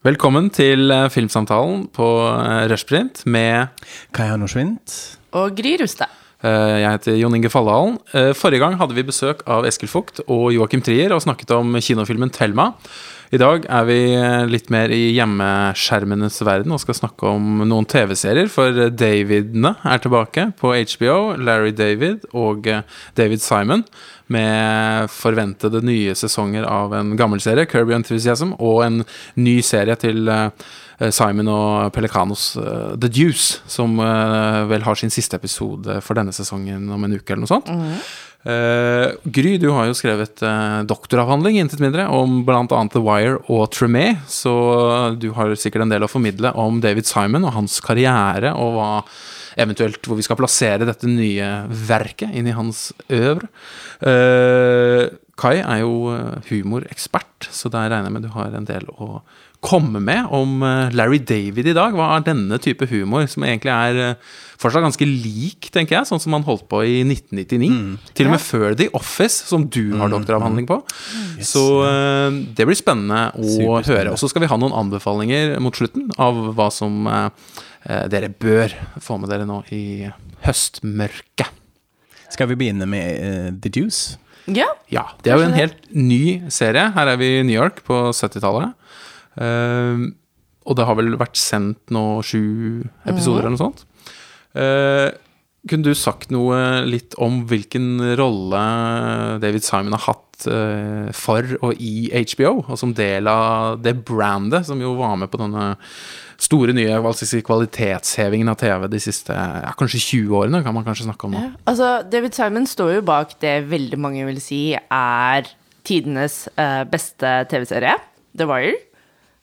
Velkommen til eh, Filmsamtalen på eh, Rushprint med Kaja Norsvint. Og Gry Rustad. eh, Jeg heter Jon Inge Falledalen. Eh, Forrige gang hadde vi besøk av Eskil Fugt og Joakim Trier og snakket om kinofilmen Thelma. I dag er vi eh, litt mer i hjemmeskjermenes verden og skal snakke om noen TV-serier, for Davidene er tilbake på HBO. Larry David og eh, David Simon med forventede nye sesonger av en gammel serie, Kirby Enthusiasm, og en ny serie til eh, Simon og Pelicanos, eh, The Deuce, som eh, vel har sin siste episode for denne sesongen om en uke eller noe sånt. Eh, Gry, du har jo skrevet uh, doktoravhandling intet mindre om bl.a. The Wire og Tremé, så du har sikkert en del å formidle om David Simon og hans karriere, og hva eventuelt hvor vi skal plassere dette nye verket inn i hans øvre. Uh, Kai er jo eh, humorekspert, så der regner jeg med du har en del å komme med om eh, Larry David i dag. Hva er denne type humor, som egentlig er eh, fortsatt ganske lik, tenker jeg, sånn som han holdt på i 1999. Til og med før The Office, som du har doktoravhandling på. Så eh, det blir spennende å høre. Og så skal vi ha noen anbefalinger mot slutten av hva som dere bør få med dere nå i høstmørket. Skal vi begynne med uh, The Deuce? Ja. Ja, det er jo en helt ny serie. Her er vi i New York på 70-tallet. Eh, og det har vel vært sendt nå sju episoder eller noe sånt. Uh, kunne du sagt noe litt om hvilken rolle David Simon har hatt uh, for og i HBO, og som del av det brandet som jo var med på denne store nye si, kvalitetshevingen av TV de siste ja, kanskje 20 årene, kan man kanskje snakke om nå. Altså, David Simon står jo bak det veldig mange vil si er tidenes uh, beste TV-serie, The Wire.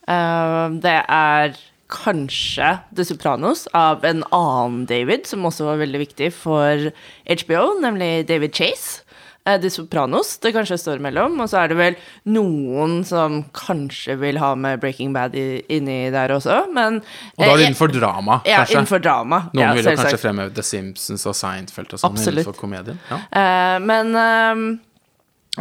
Eh, det er kanskje The Sopranos av en annen David, som også var veldig viktig for HBO, nemlig David Chase. Eh, The Sopranos det kanskje står mellom, og så er det vel noen som kanskje vil ha med Breaking Bad i, inni der også, men Og da er eh, det innenfor drama, Ja, kanskje? innenfor drama. Noen ja, vil jo kanskje fremheve The Simpsons og Seinfeld og sånn innenfor komedien. Ja. Uh, men uh,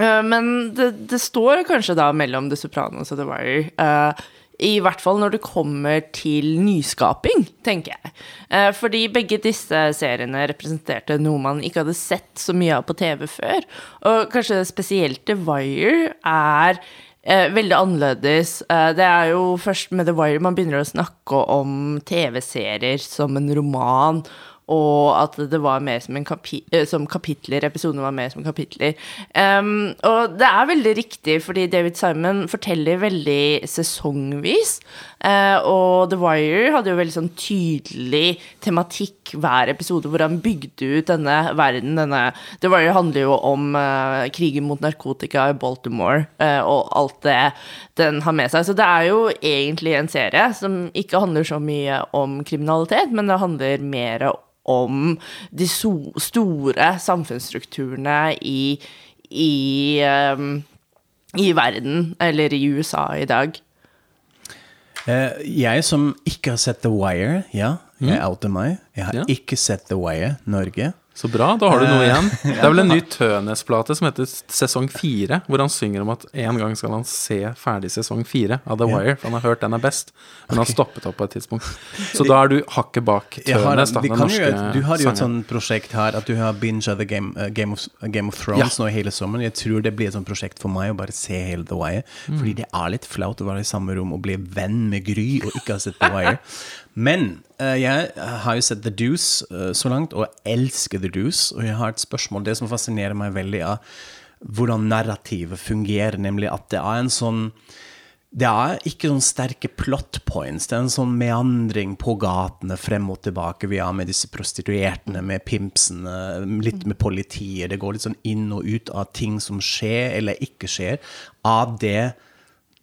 uh, men det, det står kanskje da mellom The Sopranos og The Wire. eh, I hvert fall når det kommer til nyskaping, tenker jeg. Eh, fordi begge disse seriene representerte noe man ikke hadde sett så mye av på TV før. Og kanskje spesielt The Wire er eh, veldig annerledes. Eh, det er jo først med The Wire man begynner å snakke om TV-serier som en roman og at det var mer som, kapi eh, som kapitler. Episoden var mer som kapitler. Um, og det er veldig riktig, fordi David Simon forteller veldig sesongvis. Uh, og The Wire hadde jo veldig sånn tydelig tematikk hver episode, hvor han bygde ut denne verden. Denne, The Wire handler jo om uh, krigen mot narkotika i Baltimore, uh, og alt det den har med seg. Så det er jo egentlig en serie som ikke handler så mye om kriminalitet, men det handler mer om de so store samfunnsstrukturene i, i, um, i verden, eller i USA i dag. Eh, jeg som ikke har sett The Wire, ja, jeg outer meg. Jeg har Ja. ikke sett The Wire Norge. Så bra, da har du noe igjen. Det er vel en ny Tønes-plate som heter Sesong 4, hvor han synger om at en gang skal han se ferdig sesong 4 av The Wire, for han har hørt den er best, men han stoppet opp på et tidspunkt. Så da er du hakket bak Tønes, da, den norske jo, du har jo et sånt prosjekt her at du har binge av The Game, uh, Game, of, Game of Thrones nå hele sommeren. Jeg tror det blir et sånt prosjekt for meg å bare se hele The Wire. Mm. Fordi det er litt flaut å være i samme rom og bli venn med Gry og ikke ha sett The Wire. Men eh, jeg har jo sett The Deuce eh, så langt, og elsker The Deuce. Og jeg har et spørsmål. Det som fascinerer meg veldig, er hvordan narrativet fungerer. Nemlig at det er en sånn det er ikke sånn sterke plot points. Det er en sånn meandring på gatene frem og tilbake. Vi er med disse prostituertene, med pimpsene, litt med politiet. Det går litt sånn inn og ut av ting som skjer eller ikke skjer. Av det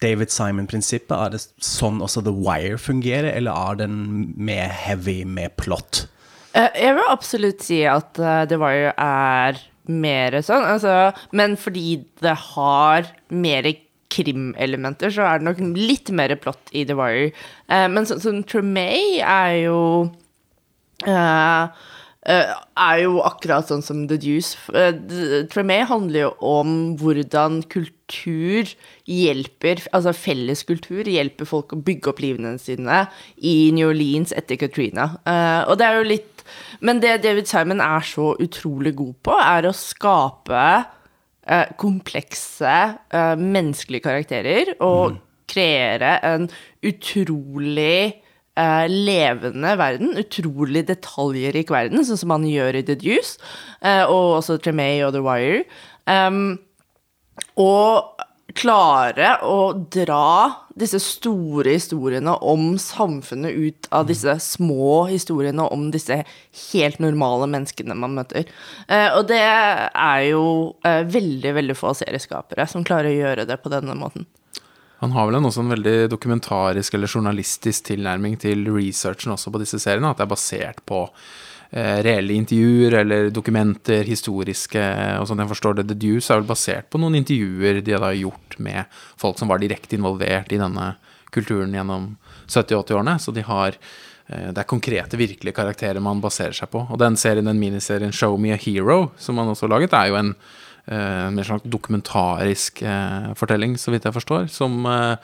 David Simon-prinsippet, er det sånn også The Wire fungerer, eller er den mer heavy med plot? Eh, jeg vil absolutt si at eh, The Wire er mer sånn, altså, men fordi det har mer krimelementer, så er det nok litt mer plott i The Wire. Eh, men sånn som Tremay er jo eh, er jo akkurat sånn som The Deuce. Uh, Tremé handler jo om hvordan kultur hjelper, altså felles kultur hjelper folk å bygge opp livene sine i New Orleans etter Katrina. Uh, og det er jo litt Men det David Simon er så utrolig god på, er å skape komplekse menneskelige karakterer og mm. kreere en utrolig Uh, levende verden, utrolig detaljrik verden, sånn som han gjør i The Deuce, eh, og også Tremay og The Wire. Um, og klare å dra disse store historiene om samfunnet ut av disse små historiene om disse helt normale menneskene man møter. Uh, og det er jo veldig, veldig få serieskapere som klarer å gjøre det på denne måten. Han har vel også en veldig dokumentarisk eller journalistisk tilnærming til researchen også på disse seriene. At det er basert på eh, reelle intervjuer eller dokumenter, historiske og sånn. Jeg forstår det. The Deuce er vel basert på noen intervjuer de hadde gjort med folk som var direkte involvert i denne kulturen gjennom 70-80-årene. Så de har eh, det er konkrete, virkelige karakterer man baserer seg på. Og den serien, den miniserien Show Me a Hero, som man også har laget, er jo en en eh, mer sånn dokumentarisk eh, fortelling, så vidt jeg forstår. Som eh,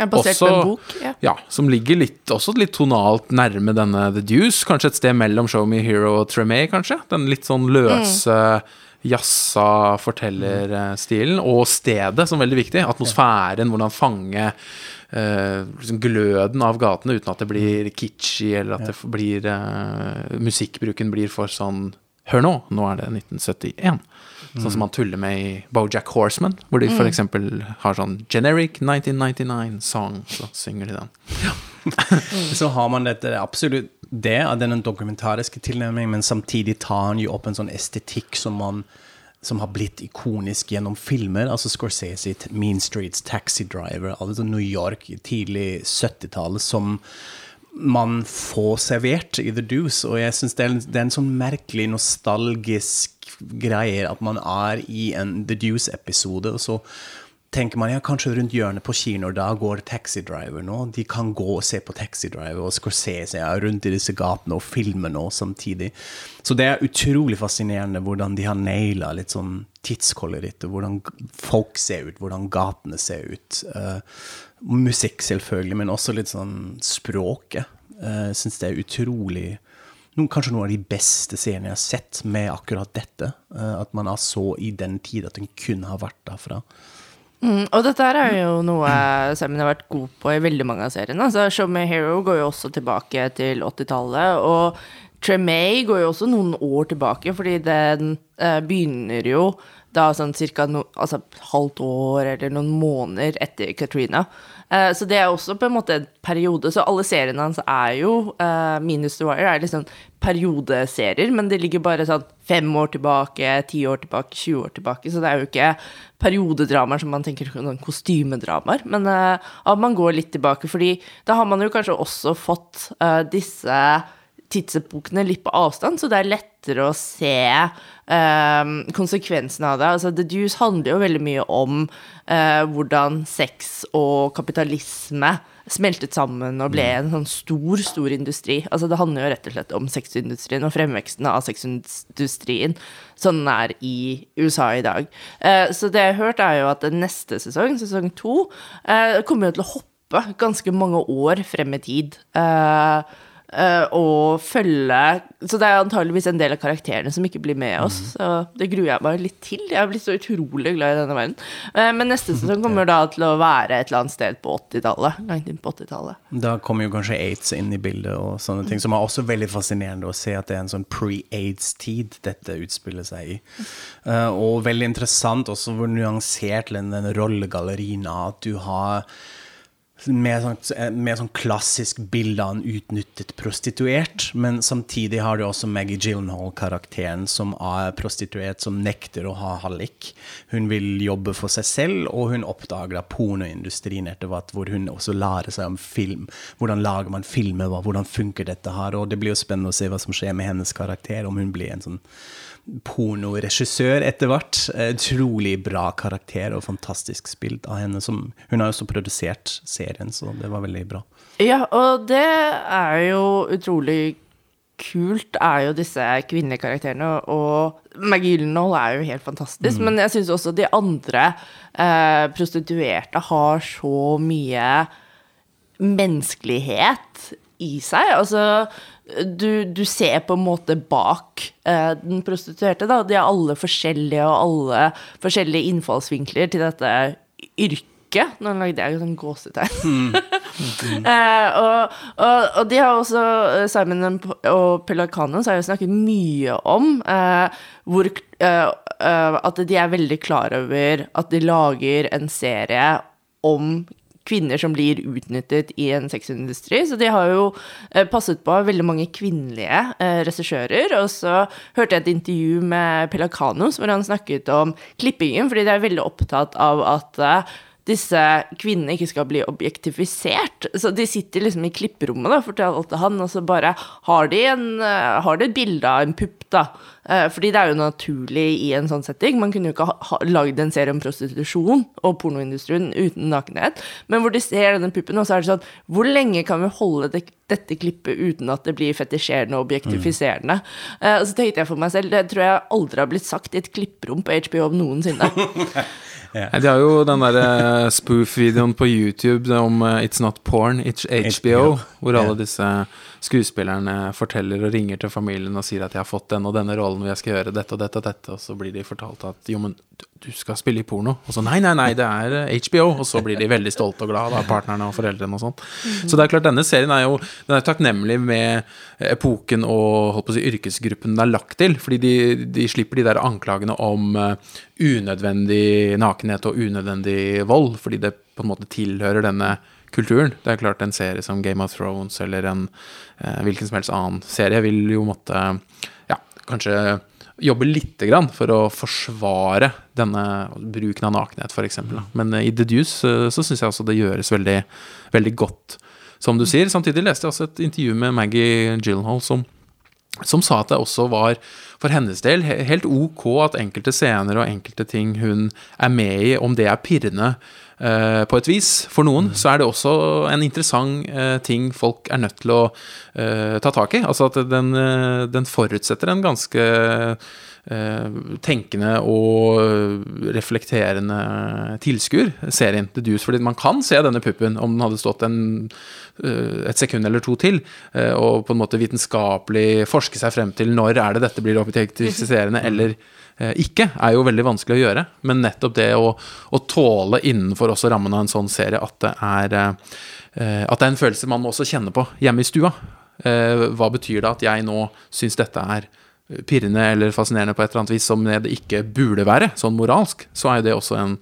ja, basert også, på en bok? Ja. ja som ligger litt, også litt tonalt nærme denne The Deuce. Kanskje et sted mellom Show Me Hero og Tremay, kanskje. Den litt sånn løse mm. jazza fortellerstilen. Og stedet, som er veldig viktig. Atmosfæren, hvordan fange uh, liksom gløden av gatene uten at det blir kitschy, eller at det blir uh, Musikkbruken blir for sånn Hør nå, nå er det 1971. Sånn som man tuller med i Bojack Horseman, hvor de f.eks. har sånn generic 1999 song, så synger de den. Ja. så har man dette, absolutt det av den dokumentariske tilnærmingen, men samtidig tar han jo opp en sånn estetikk som man som har blitt ikonisk gjennom filmer. altså Scorsese, Mean Streets, Taxi Driver, altså New York tidlig 70-tallet, som man får servert i The Deuce. Og jeg syns det, det, er en sånn merkelig nostalgisk greie at man er i en The Deuce-episode, og så tenker man ja, kanskje rundt hjørnet på kino, da går Taxi Driver nå. De kan gå og se på Taxi Driver og Scorsese ja, rundt i disse gatene og filme nå samtidig. Så det er utrolig fascinerende hvordan de har naila litt sånn tidskoloritt, hvordan folk ser ut, hvordan gatene ser ut. Uh, musikk, selvfølgelig, men også litt sånn språket. Uh, jeg syns det er utrolig noen, kanskje noen av de beste seriene jeg har sett med akkurat dette. Uh, at man er så i den tid at den kun har vært derfra. Mm, og dette er jo noe Simon har vært god på i veldig mange av seriene. Altså, Show Me Hero går jo også tilbake til 80-tallet. Og Tremay går jo også noen år tilbake, fordi den eh, begynner jo da sånn cirka no, altså, halvt år eller noen måneder etter Katrina. Uh, så det er også på en måte en periode. Så alle seriene hans er jo uh, Minus The Wire er liksom periodeserier, men de ligger bare sånn fem år tilbake, ti år tilbake, 20 år tilbake. Så det er jo ikke periodedramaer som man tenker sånn kostymedramaer. Men uh, man går litt tilbake, fordi da har man jo kanskje også fått disse tidsepokene litt på avstand, så det er lettere å se um, konsekvensene av det. Altså, The Deuce handler jo veldig mye om uh, hvordan sex og kapitalisme smeltet sammen og ble mm. en sånn stor, stor industri. Altså, det handler jo rett og slett om sexindustrien og fremveksten av sexindustrien sånn den er i USA i dag. Uh, så det jeg har hørt, er jo at neste sesong, sesong to, uh, kommer jo til å hoppe ganske mange år frem i tid. Uh, og følge Så det er antageligvis en del av karakterene som ikke blir med oss. Mm. Så det gruer jeg meg litt til. Jeg har blitt så utrolig glad i denne verden. Uh, men neste sesong kommer da til å være et eller annet sted på 80-tallet. Langt inn på 80-tallet. Da kommer jo kanskje aids inn i bildet og sånne ting, som er også veldig fascinerende å se at det er en sånn pre-aids-tid dette utspiller seg i. Uh, og veldig interessant også hvor nyansert den rollegallerien er. At du har mer sånn, med sånn klassisk bilde av en utnyttet prostituert. Men samtidig har du også Maggie Gyllenhaal-karakteren som er prostituert, som nekter å ha hallik. Hun vil jobbe for seg selv, og hun oppdager pornoindustrien etter hvert, hvor hun også lærer seg om film. Hvordan lager man filmer, hvordan funker dette her? Og det blir jo spennende å se hva som skjer med hennes karakter, om hun blir en sånn pornoregissør etter hvert. Utrolig bra karakter og fantastisk spilt av henne. Som, hun har jo også produsert serien, så det var veldig bra. Ja, og det er jo utrolig kult er jo disse kvinnelige karakterene, og Maggie Gyllenhaal er jo helt fantastisk, men jeg syns også de andre eh, prostituerte har så mye menneskelighet i seg. Altså, du, du ser på en måte bak eh, den prostituerte, da. De er alle forskjellige, og alle forskjellige innfallsvinkler til dette yrket. Nå lagde jeg sånn gåsetegn. Eh, og, og, og de har også, eh, Simon og Pelacano, så har jo snakket mye om eh, hvor eh, eh, At de er veldig klar over at de lager en serie om kvinner som blir utnyttet i en sexindustri. Så de har jo eh, passet på veldig mange kvinnelige eh, regissører. Og så hørte jeg et intervju med Pelakanos hvor han snakket om klippingen, fordi de er veldig opptatt av at eh, disse kvinnene ikke skal bli objektifisert. Så de sitter liksom i klipperommet, da, fortalte han, og så bare har de, en, eh, har de et bilde av en pupp, da. Eh, Fordi det er jo naturlig i en sånn setting. Man kunne jo ikke ha, ha, lagd en serie om prostitusjon og pornoindustrien uten nakenhet. Men hvor de ser denne puppen, og så er det sånn Hvor lenge kan vi holde det, dette klippet uten at det blir fetisjerende og objektifiserende? Mm. og så tenkte jeg for meg selv, det tror jeg aldri har blitt sagt i et klipperom på HBO noensinne. Nei, De har jo den der eh, spoof-videoen på YouTube om eh, It's Not Porn, It's HBO, HBO, hvor alle disse skuespillerne forteller og ringer til familien og sier at 'jeg har fått den og denne rollen, og jeg skal gjøre dette og dette og dette', og så blir de fortalt at 'jo, men du- skal spille i porno', og så 'nei, nei, nei, det er eh, HBO', og så blir de veldig stolte og glade partnerne og foreldrene og sånt. Så det er klart, denne serien er jo den er takknemlig med epoken og holdt på å si, yrkesgruppen den er lagt til, fordi de, de slipper de der anklagene om eh, unødvendig nakenhet og unødvendig vold, fordi det på en måte tilhører denne kulturen. Det er klart en serie som Game of Thrones eller en eh, hvilken som helst annen serie vil jo måtte ja, kanskje jobbe lite grann for å forsvare denne bruken av nakenhet, f.eks. Men eh, i The Deuce eh, så syns jeg også det gjøres veldig, veldig godt, som du sier. Samtidig leste jeg også et intervju med Maggie Gyllenhaal som som sa at det også var for hennes del helt ok at enkelte scener og enkelte ting hun er med i, om det er pirrende på et vis for noen, så er det også en interessant eh, ting folk er nødt til å eh, ta tak i. Altså at den, eh, den forutsetter en ganske eh, tenkende og reflekterende tilskuer, serien Deuce. Fordi man kan se denne puppen om den hadde stått en, eh, et sekund eller to til, eh, og på en måte vitenskapelig forske seg frem til når er det dette blir objektifiserende eller eh, ikke, er jo veldig vanskelig å gjøre. Men nettopp det å, å tåle innenfor også rammen av en sånn serie at det er eh, At det er en følelse man må også kjenne på hjemme i stua. Eh, hva betyr det at jeg nå syns dette er pirrende eller fascinerende på et eller annet vis som det ikke burde være, sånn moralsk, så er jo det også en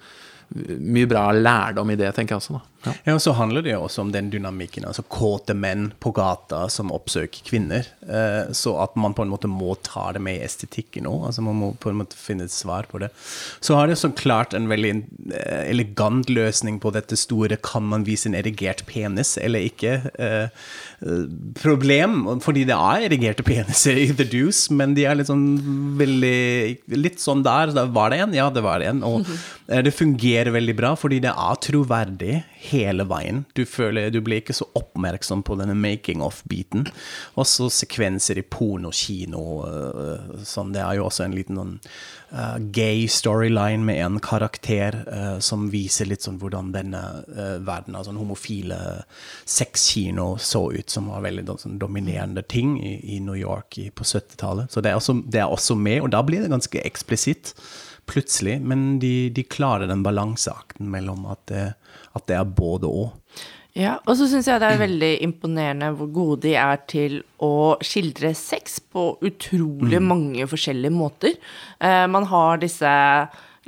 mye bra lærdom i det, tenker jeg også. da. Ja. Ja, og så handler det jo også om den dynamikken, altså kåte menn på gata som oppsøker kvinner. Eh, så at man på en måte må ta det med i estetikken òg. Altså man må på en måte finne et svar på det. Så har det så klart en veldig eh, elegant løsning på dette store 'kan man vise en erigert penis eller ikke'? Eh, problem, fordi det er erigerte peniser i The Deuce, men de er litt sånn veldig Litt sånn der. Da var det en? Ja, det var det en. Og eh, det fungerer veldig bra, fordi det er troverdig hele veien. Du føler Du blir ikke så oppmerksom på denne making of-biten. Også sekvenser i pornokino. øh, Sånn, det er jo også en liten sånn uh, gay storyline med en karakter uh, som viser litt sånn hvordan denne uh, verden av sånn homofile sexkino så ut, som var veldig sånn, dominerende ting i, i New York i, på 70-tallet. Så det er, også, det er også med, og da blir det ganske eksplisitt plutselig, men de, de klarer den balanseakten mellom at det, at det er både og. Ja, og så syns jeg det er veldig imponerende hvor gode de er til å skildre sex på utrolig mange forskjellige måter. Eh, man har disse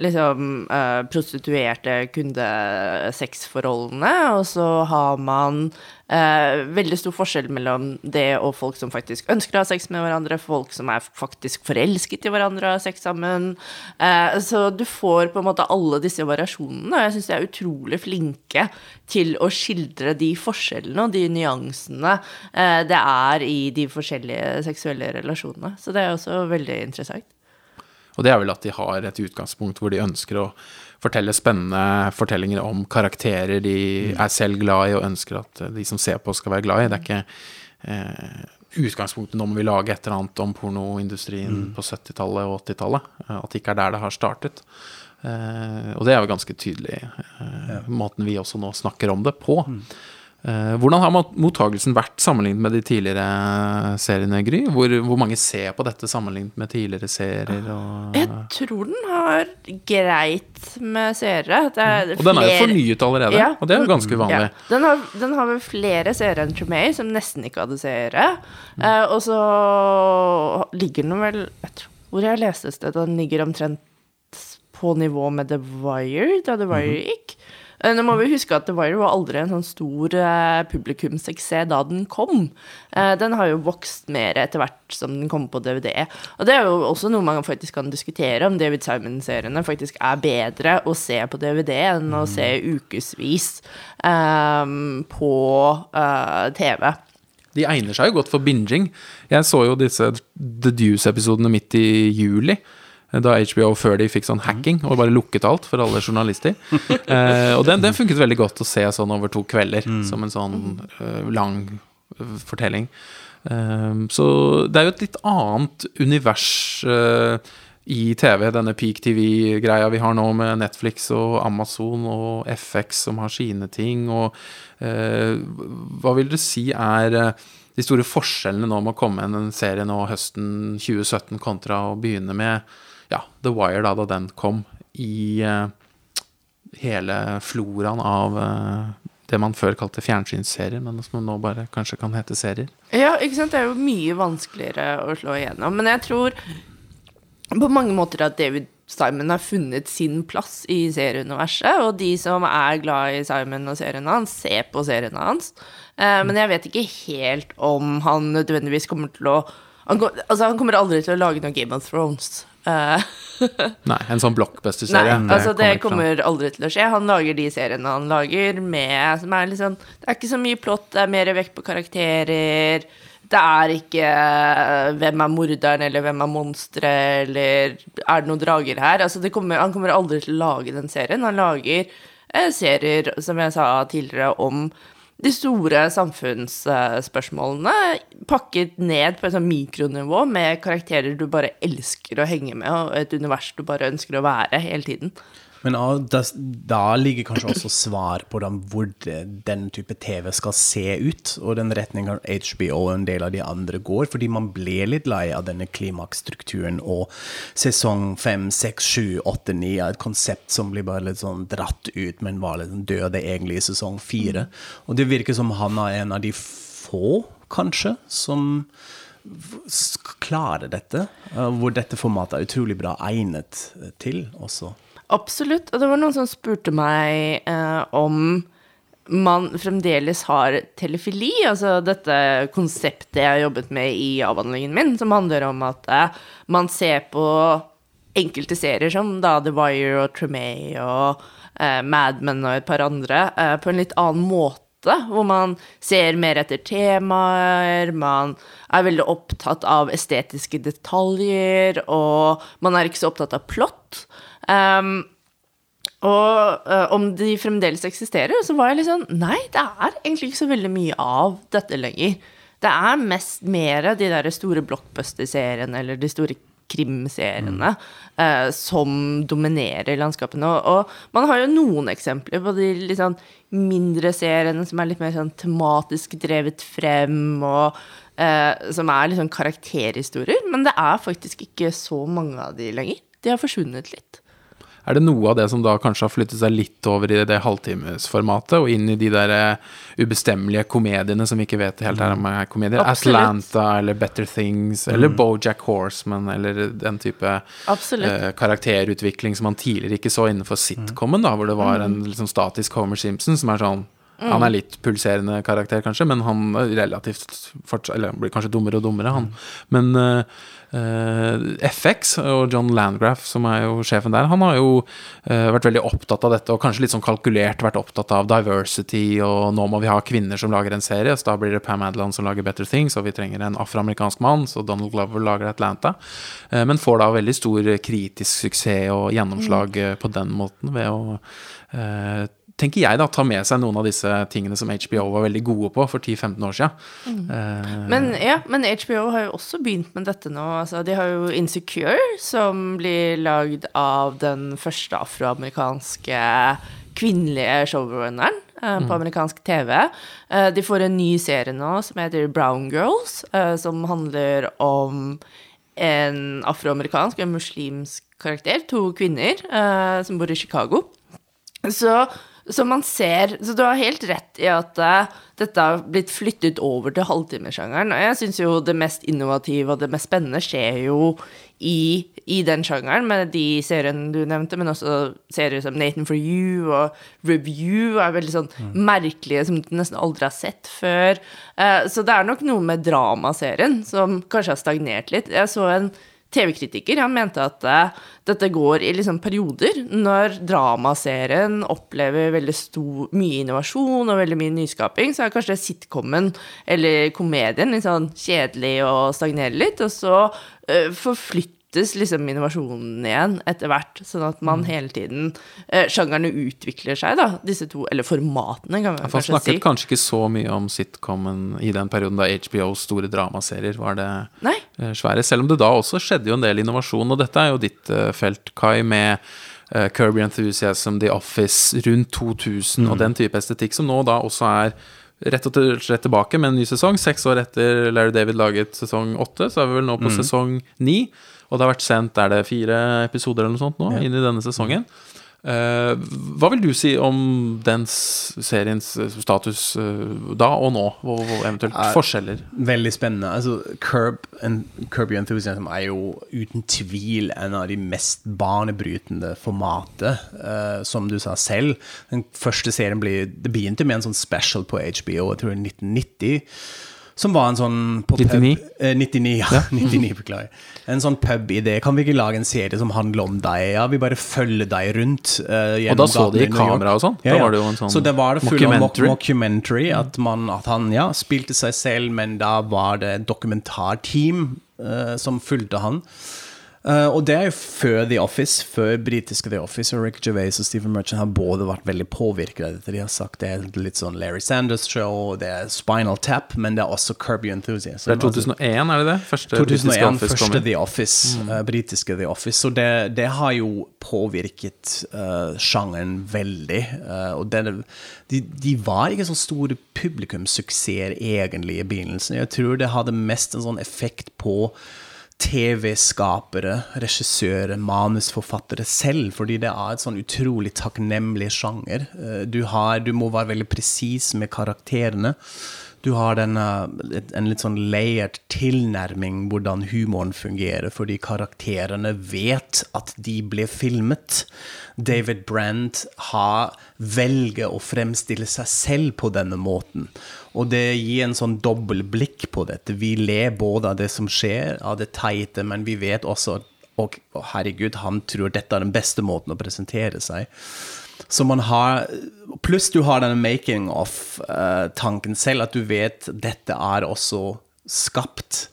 liksom eh, prostituerte kundesexforholdene, og så har man eh, veldig stor forskjell mellom det og folk som faktisk ønsker å ha sex med hverandre, folk som er faktisk forelsket i hverandre og har sex sammen. Eh, så du får på en måte alle disse variasjonene, og jeg syns de er utrolig flinke til å skildre de forskjellene og de nyansene eh, det er i de forskjellige seksuelle relasjonene. Så det er også veldig interessant. Og det er vel at de har et utgangspunkt hvor de ønsker å fortelle spennende fortellinger om karakterer de er selv glad i og ønsker at de som ser på skal være glad i. Det er ikke eh, utgangspunktet nå må vi lage et eller annet om pornoindustrien på 70-tallet og 80-tallet. eh, At det ikke er der det har startet. Eh, og det er jo ganske tydelig eh, måten vi også nå snakker om det på. Eh, hvordan har mottagelsen vært sammenlignet med de tidligere seriene, Gry? Hvor, hvor mange ser på dette sammenlignet med tidligere serier? Og, Jeg tror den har greit med seere. Er og den er jo fornyet allerede, Ja. og det er jo ganske uvanlig. Ja. Den, har, den har vel flere seere enn Tremay, som nesten ikke hadde seere. Mm. Eh, og så ligger den vel jeg tror, Hvor jeg leste et sted, den ligger omtrent på nivå med The Wire, da The Wire gikk. gikk. Eh, Nå må vi huske at The Wire var aldri en sånn stor uh, publikumssuksess da den kom. Uh, den har jo vokst mer etter hvert som den kommer på DVD. Og det er jo også noe man faktisk kan diskutere, om David Simon-seriene faktisk er bedre å se på DVD enn å se ukevis um, på uh, TV. De egner seg jo godt for binging. Jeg så jo disse The Deuce-episodene midt i juli. Da HBO før de fikk sånn hacking og bare lukket alt for alle journalister. eh, og den, den funket veldig godt å se sånn over to kvelder, som en sånn uh, lang eh, fortelling. Um, så det er jo et litt annet univers uh, i TV, denne peak TV-greia vi har nå med Netflix og Amazon og FX som har sine ting. Og eh, hva vil du si er eh, de store forskjellene nå med å komme med en serie nå høsten 2017 kontra å begynne med ja, The Wire, da, da den kom, i uh, hele floraen av uh, det man før kalte fjernsynsserier, men som nå bare kanskje kan hete serier. Ja, ikke sant? Det er jo mye vanskeligere å slå igjennom. Men jeg tror på mange måter at David Simon har funnet sin plass i serieuniverset, og de som er glad i Simon og seriene hans, ser på seriene hans. Eh, men jeg vet ikke helt om han nødvendigvis kommer til å han, kom, altså, han kommer aldri til å lage noe Game of Thrones. Uh, Nei, en sånn blockbuster-serie. altså det kommer kommer aldri til å skje. Han lager de seriene han lager med som er liksom Det er ikke så mye plott, det er mer vekt på karakterer. Det er ikke uh, hvem er morderen, eller hvem er monsteret, eller er det noen drager her? Altså det kommer, han kommer aldri til å lage den serien. Han lager eh, serier, som jeg sa tidligere, om de store samfunnsspørsmålene pakket ned på et sånn mikronivå med karakterer du bare elsker å henge med, og et univers du bare ønsker å være hele tiden. Men ja, da, da ligger kanskje også svar på dem hvor den type TV skal se ut, og den retningen HBO og en del av de andre går, fordi man ble litt lei av denne klimaksstrukturen og sesong fem, seks, sju, åtte, ni, et konsept som blir bare litt sånn dratt ut, men var litt sånn døde egentlig i sesong fire. Og det virker som han er en av de få, kanskje, som klarer dette, eh, hvor dette formatet er utrolig bra egnet til også. Absolutt. Og det var noen som spurte meg eh, om man fremdeles har telefili, altså dette konseptet jeg har jobbet med i avhandlingen min, som handler om at eh, man ser på enkelte serier som da The Wire og Tremay og eh, Mad Men og et par andre eh, på en litt annen måte. Hvor man ser mer etter temaer, man er veldig opptatt av estetiske detaljer, og man er ikke så opptatt av plott. Um, og uh, om de fremdeles eksisterer, så var jeg litt sånn Nei, det er egentlig ikke så veldig mye av dette lenger. Det er mest mer de der store blockbuster-seriene eller de store krimseriene eh, som dominerer landskapene. Og, og man har jo noen eksempler på de litt sånn mindre seriene som er litt mer sånn tematisk drevet frem, og uh, som er litt sånn karakterhistorier. Men det er faktisk ikke så mange av de lenger. De har forsvunnet litt. Er det noe av det som da kanskje har flyttet seg litt over i det halvtimesformatet, og inn i de der eh, ubestemmelige komediene som vi ikke vet helt her om er komedier? Absolutt. Atlanta eller Better Things eller Bojack Horseman eller den type eh, karakterutvikling som man tidligere ikke så innenfor sitcomen, da, hvor det var en liksom statisk Homer Simpson som er sånn Han er litt pulserende karakter, kanskje, men han er relativt fortsatt Eller han blir kanskje dummere og dummere, han. Men uh, Uh, FX og John Landgraf, som er jo sjefen der, han har jo uh, vært veldig opptatt av dette, og kanskje litt sånn kalkulert vært opptatt av diversity, og nå må vi ha kvinner som lager en serie, så da blir det Pam Adeland som lager Better Things, og vi trenger en afroamerikansk mann, så Donald Glover lager Atlanta. Uh, men får da veldig stor kritisk suksess og gjennomslag eh, på den måten ved å eh, tenker jeg, da, ta med seg noen av disse tingene som HBO var veldig gode på for 10-15 år siden. Eh, Men, ja, men HBO har jo også begynt med dette nå. Altså, de har jo Insecure, som blir lagd av den første afroamerikanske kvinnelige showrunneren uh, på amerikansk TV. Uh, de får en ny serie nå som heter Brown Girls, eh, som handler om en afroamerikansk og en muslimsk karakter, to kvinner, eh, som bor i Chicago. Så, så man ser Så du har helt rett i at uh, dette har blitt flyttet over til halvtimesjangeren. Og jeg syns jo det mest innovative og det mest spennende skjer jo i, i den sjangeren, med de seriene du nevnte, men også serier som Nathan for you og Review er veldig sånn merkelige som du nesten aldri har sett før. Uh, så det er nok noe med dramaserien som kanskje har stagnert litt. Jeg så en TV-kritiker han mente at uh, dette går i liksom perioder, når dramaserien opplever veldig stor, mye innovasjon og veldig mye nyskaping, så er kanskje sitcomen eller komedien litt sånn kjedelig og stagnerer litt, og så eh, forflyttes liksom innovasjonen igjen etter hvert, sånn at man hele tiden eh, Sjangerne utvikler seg, da, disse to, eller formatene, kan man Han kanskje snakket kanskje ikke så mye om sitcomen i den perioden da HBOs store dramaserier var det Nei. eh, svære. Selv om det da også skjedde jo en del innovasjon, og dette er jo ditt eh, felt, Kai, med uh, Kirby Enthusiasm, The Office, rundt 2000 og den type estetikk, som nå da også er rett og slett tilbake med en ny sesong. Seks år etter Larry David laget sesong åtte, så er vi vel nå på sesong ni. Og det har vært sendt er det fire episoder eller noe sånt nå, inn i denne sesongen. Uh, hva vil du si om den seriens eh, status uh, da og nå, og, og eventuelt forskjeller? Veldig spennende. Altså, Curb, en, Curb Your Enthusiasm er jo uten tvil en av de mest banebrytende formatet, uh, som du sa selv. Den første serien ble, det begynte med en sånn special på HBO, jeg tror i 1990. Som var en sånn på pub- 99? Eh, 99, ja. 99, beklager. En sånn pub-idé. Kan vi ikke lage en serie som handler om deg? Ja, vi bare følger deg rundt. eh, Og da så de i kamera og sånn? Da var det jo en sånn Så det var det full mockumentary. mockumentary. At, man, at han ja, spilte seg selv, men da var det dokumentarteam eh, som fulgte han. Eh, og det er jo før The Office, før britiske The Office. Og Rick Gervais og Stephen Merchant har både vært veldig påvirket av dette. De har sagt det er litt sånn Larry Sanders-show, det er Spinal Tap, men det er også Kirby Enthusiasm. Det er 2001, er det det? Første britiske 2001, Office første. The Office, uh, britiske The Office. Så det, det har jo påvirket uh, sjangeren veldig. og det, de, de var ikke så store publikumssuksesser egentlig i begynnelsen. Jeg tror det hadde mest en sånn effekt på TV-skapere, regissører, manusforfattere selv, fordi det er et sånn utrolig takknemlig sjanger. Eh, Du, har, du må være veldig presis med karakterene. Du har den, eh, en litt sånn layered tilnærming hvordan humoren fungerer, fordi karakterene vet at de ble filmet. David Brandt har velger å fremstille seg selv på denne måten. Og det gir en sånn dobbel blikk på dette. Vi ler både av det som skjer, av det teite, men vi vet også at og, herregud, han tror dette er den beste måten å presentere seg. Så man har Pluss du har denne making of-tanken selv, at du vet dette er også skapt.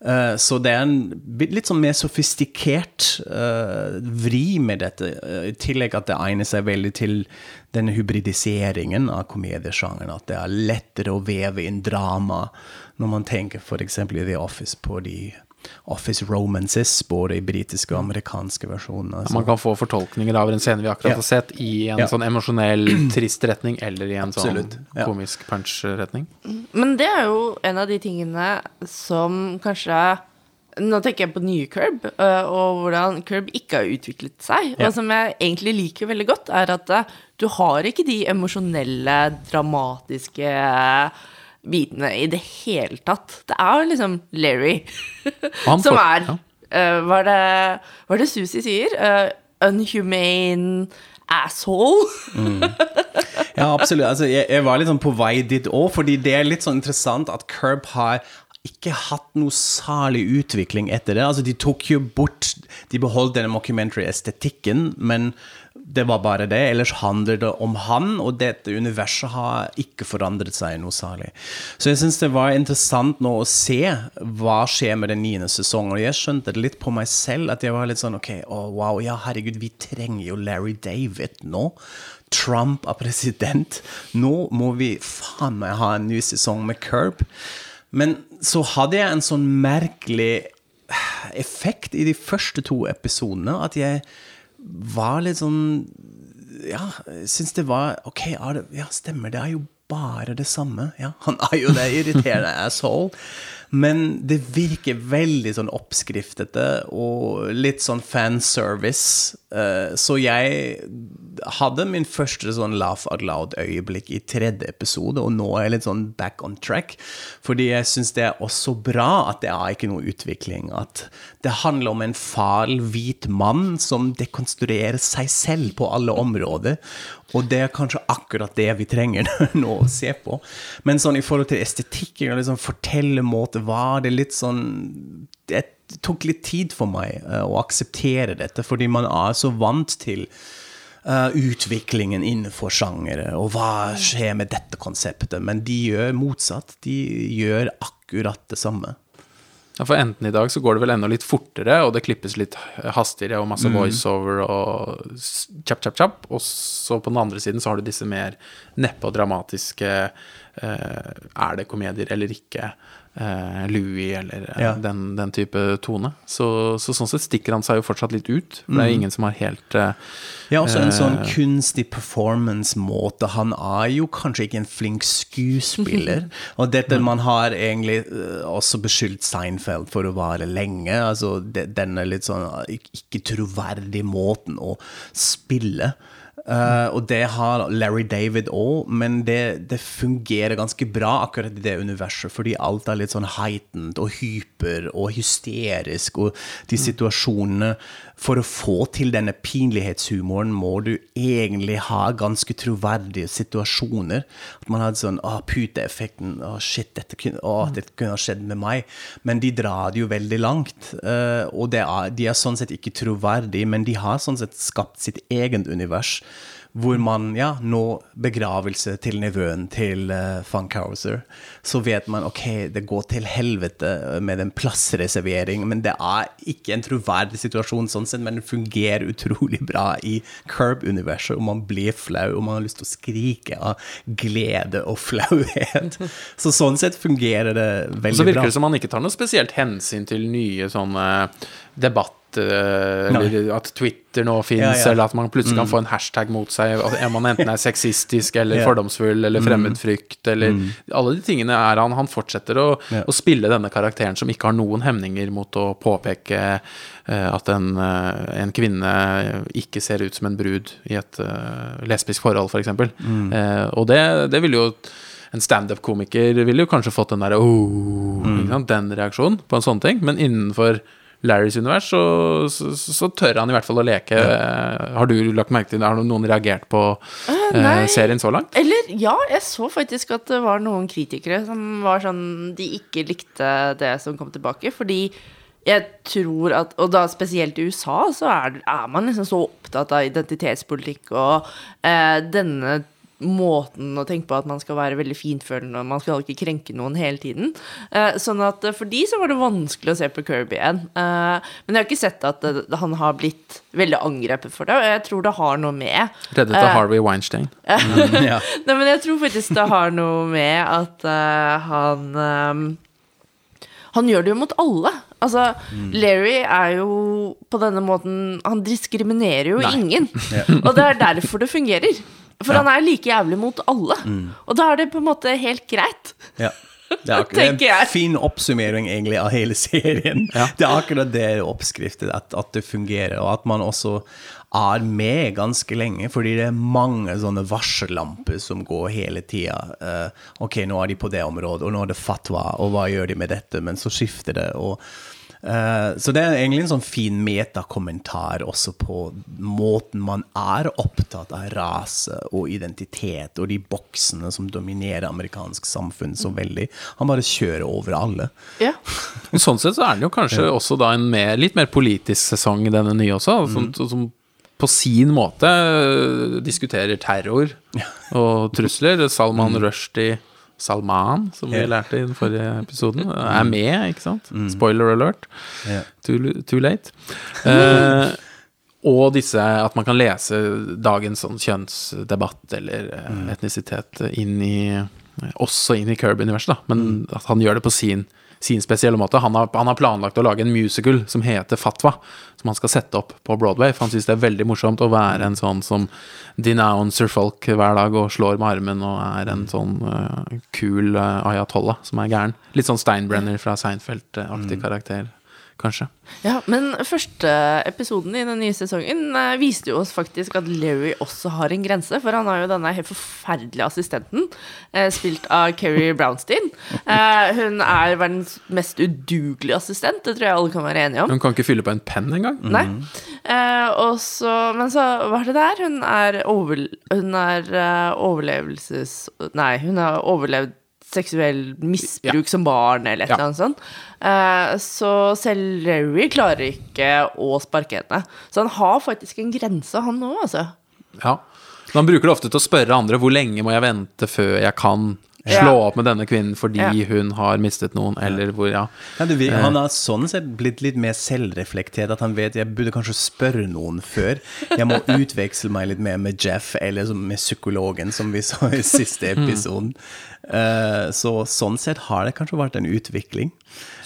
Eh, så det er en litt sånn mer sofistikert eh, vri med dette, eh, i tillegg at det egner seg veldig til denne hybridiseringen av komediesjangeren. At det er lettere å veve inn drama når man tenker f.eks. i The Office på de Office romances, både i britiske og amerikanske versjoner. Så- Man kan få fortolkninger av en scene vi akkurat Ja. har sett, i en Ja. sånn emosjonell, trist retning, eller i en Absolutt, sånn ja. komisk punch-retning. Men det er jo en av de tingene som kanskje Nå tenker jeg på nye Curb, øh, og hvordan Curb ikke har utviklet seg. Ja. Og som jeg egentlig liker veldig godt, er at øh, du har ikke de emosjonelle, dramatiske bitene i det hele tatt. Det er jo liksom Larry Han som er ja. øh, Hva er det, hva er det Susie sier? Uh, unhumane asshole. Ja, absolutt. Altså, jeg, jeg var litt sånn på vei dit òg, fordi det er litt sånn interessant at Curb har ikke hatt noe særlig utvikling etter det. Altså, de tok jo bort De beholdt denne mockumentary-estetikken, men det var bare det. Ellers handler det om han, og dette universet har ikke forandret seg noe særlig. Så jeg syns det var interessant nå å se hva skjer med den niende sesongen. Og jeg skjønte det litt på meg selv, at jeg var litt sånn OK, oh, wow, ja, herregud, vi trenger jo Larry David nå. Trump er president. Nå må vi faen meg ha en ny sesong med Curb. Men så hadde jeg en sånn merkelig effekt i de første to episodene at jeg var litt sånn Ja, syns det var OK, ja, stemmer, det er jo bare det samme. Ja, han er jo det irriterende asshole. Men det virker veldig sånn oppskriftete og litt sånn fanservice. Uh, så jeg hadde min første sånn laugh out loud-øyeblikk i tredje episode, og nå er jeg litt sånn back on track. Fordi jeg syns det er også bra at det er ikke noe utvikling. At det handler om en fal, hvit mann som dekonstruerer seg selv på alle områder. Og det er kanskje akkurat det vi trenger nå å se på. Men sånn i forhold til estetikken og liksom fortellermåte var det litt sånn Det tok litt tid for meg uh, å akseptere dette, fordi man er så vant til uh, utviklingen innenfor sjangere, og hva skjer med dette konseptet? Men de gjør motsatt. De gjør akkurat det samme. Ja, For enten i dag så går det vel enda litt fortere, og det klippes litt hastigere, og masse mm. voiceover og chap, chap, chap. Og så på den andre siden så har du disse mer neppe og dramatiske eh, Er det komedier eller ikke? Eh, Louis eller eh, ja. den, den, type tone. Så, så, sånn sett stikker han seg jo fortsatt litt ut. For det er jo ingen som har helt eh, Ja, også en sånn eh, kunstig performance-måte. Han er jo kanskje ikke en flink skuespiller. og dette man har egentlig uh, også beskyldt Seinfeld for å være lenge. Altså denne litt sånn ikke troverdige måten å spille. Uh, og det har Larry David òg, men det, det, fungerer ganske bra akkurat i det universet, fordi alt er litt sånn heightened og hyper og hysterisk, og de situasjonene for å få til denne pinlighetshumoren må du egentlig ha ganske troverdige situasjoner. At man hadde sånn Å, puteeffekten. Å, shit, dette kunne, å, dette kunne ha skjedd med meg. Men de drar det jo veldig langt. Uh, og er, de er sånn sett ikke troverdige, men de har sånn sett skapt sitt eget univers hvor man ja, nå begravelse til nevøen til uh, Funkhauser, så vet man ok, det går til helvete med en plassreservering, men det er ikke en troverdig situasjon sånn sett, men den fungerer utrolig bra i Curb-universet, og man blir flau, og man har lyst til å skrike av glede og flauhet. Så sånn sett fungerer det veldig bra. Så virker det som man ikke tar noe spesielt hensyn til nye sånne debatter eller at Twitter nå fins, ja, ja. eller at man plutselig mm. kan få en hashtag mot seg. Om man enten er sexistisk eller fordomsfull eller mm. fremmedfrykt eller mm. Alle de tingene er han. Han fortsetter å, å, spille denne karakteren som ikke har noen hemninger mot å påpeke uh, at en, uh, en, kvinne ikke ser ut som en brud i et uh, lesbisk forhold, f.eks. For mm. og det, det vil jo en standup-komiker ville jo kanskje fått den derre oh, mm. Den reaksjonen på en sånn ting, men innenfor Larrys univers, så, så, så, tør han i hvert fall å leke. Ja. Har du lagt merke til det? Har noen reagert på uh, uh, serien så langt? Eller ja, jeg så faktisk at det var noen kritikere som var sånn De ikke likte det som kom tilbake, fordi jeg tror at Og da spesielt i USA, så er, er man liksom så opptatt av identitetspolitikk og uh, denne måten å tenke på at man skal være veldig finfølende, og man skal ikke krenke noen hele tiden. Uh, sånn at uh, for de så var det vanskelig å se på Kirby igjen. Uh, men jeg har ikke sett at han har blitt veldig angrepet for det, og jeg tror det har noe med Reddet av Harvey Weinstein. mm, ja. Nei, men jeg tror faktisk det har noe med at han han gjør det jo mot alle. Altså, mm. Larry er jo på denne måten Han diskriminerer jo Nei. ingen. Og det er derfor det fungerer. For ja. han er like jævlig mot alle. Mm. Og da er det på en måte helt greit. Ja. Det er akkurat en fin oppsummering egentlig av hele serien. Ja. Det er akkurat det oppskriftet, at, at, det fungerer, og at man også er med ganske lenge, fordi det er mange sånne varsellamper som går hele tida. Uh, ok, nå er de på det området, og nå er det fatwa, og hva gjør de med dette? Men så skifter det. og Eh, så det er egentlig en sånn fin metakommentar også på måten man er opptatt av rase og identitet og de boksene som dominerer amerikansk samfunn så veldig. Han bare kjører over alle. Ja. sånn sett så er den jo kanskje ja. også da en mer, litt mer politisk sesong, denne nye også. Som, mm. som på sin måte diskuterer terror og trusler. Salman Rushdie Salman, som vi lærte i den forrige episoden, er med, ikke sant? Spoiler alert. Too, too late. Eh, og disse at man kan lese dagens sånn kjønnsdebatt eller eh, etnisitet inn i Også inn i Curb-universet, da. Men at han gjør det på sin, sin spesielle måte. Han har, han har planlagt å lage en musical som heter Fatwa, som han skal sette opp på Broadway. For han syns det er veldig morsomt å være en sånn som denouncer folk hver dag og slår med armen og er en sånn uh, kul uh, ayatollah som er gæren. Litt sånn Steinbrenner fra Seinfeld-aktig karakter, kanskje. Ja, men første episoden i den nye sesongen eh, viste jo oss faktisk at Larry også har en grense, for han har jo denne helt forferdelige assistenten, eh, spilt av Kerry Brownstein. Eh, hun er verdens mest udugelige assistent, det tror jeg alle kan være enige om. Hun kan ikke fylle på en penn engang. Nei. Eh, og så, men så hva er det der? Hun er, over, hun er overlevelses... Nei, hun har overlevd seksuell misbruk som barn, eller et Ja. eller annet sånt. Eh, så selv Larry klarer ikke å sparke henne. Så han har faktisk en grense, han òg, altså. Ja. Men han bruker det ofte til å spørre andre hvor lenge må jeg vente før jeg kan slå Ja. opp med denne kvinnen fordi Ja. hun har mistet noen, eller hvor, ja. Ja, du, han har sånn sett blitt litt mer selvreflektert, at han vet jeg burde kanskje spørre noen før. Jeg må utveksle meg litt mer med Jeff, eller med psykologen, som vi så i siste episoden. Eh, så sånn sett har det kanskje vært en utvikling.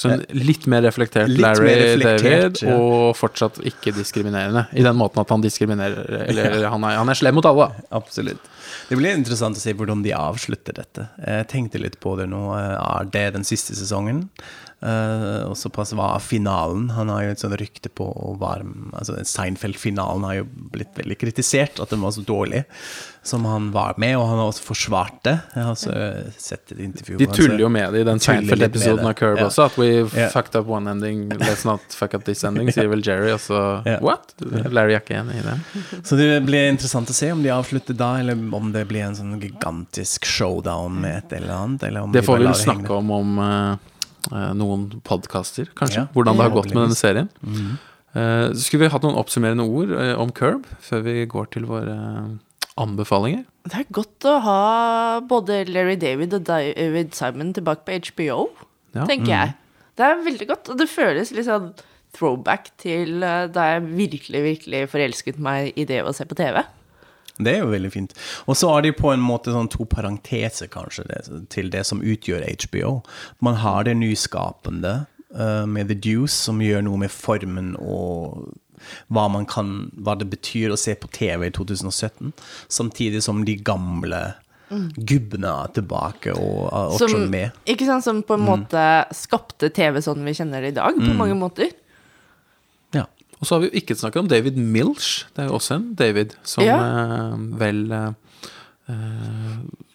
Så litt mer reflektert Litt Larry mer reflektert, David, ja. og fortsatt ikke diskriminerende. I den måten at han diskriminerer Eller han, er, han er slem mot alle, da. Absolutt. Det blir interessant å se hvordan de avslutter dette. Jeg tenkte litt på det nå. Er det den siste sesongen? Eh, og såpass var finalen. Han har jo et sånt rykte på å være altså Seinfeld-finalen har jo blitt veldig kritisert, at den var så dårlig som han var med, og han har også forsvart det. Jeg har også sett et intervju De tuller jo med det i den Seinfeld-episoden av Curb ja. også. At we yeah. fucked up one ending, let's not fuck up this ending, sier vel Jerry. Og så yeah. what? Larry er ikke enig i det. Så det blir interessant å se om de avslutter da, eller om det blir en sånn gigantisk showdown med et eller annet. Eller om Det får vi vel henge. snakke om om eh, eh, noen podkaster, kanskje. Ja. Hvordan det har gått med denne serien. Mhm. Eh, skulle vi hatt noen oppsummerende ord eh, om Curb før vi går til våre eh, anbefalinger? Det er godt å ha både Larry David og David Simon tilbake på HBO, Ja. tenker jeg. Det er veldig godt, og det føles litt sånn throwback til eh, da jeg virkelig, virkelig forelsket meg i det å se på TV. Det er jo veldig fint. Og så har de på en måte sånn to parenteser, kanskje, det, til det som utgjør HBO. Man har det nyskapende uh, med The Deuce, som gjør noe med formen og hva, man kan, hva det betyr å se på TV i 2017. Samtidig som de gamle gubbene er tilbake og Som, med. ikke sant, som på en måte skapte TV sånn vi kjenner det i dag, på mange måter. Og så har vi jo ikke snakket om David Milch. Det er jo også en David som Ja. eh, vel eh,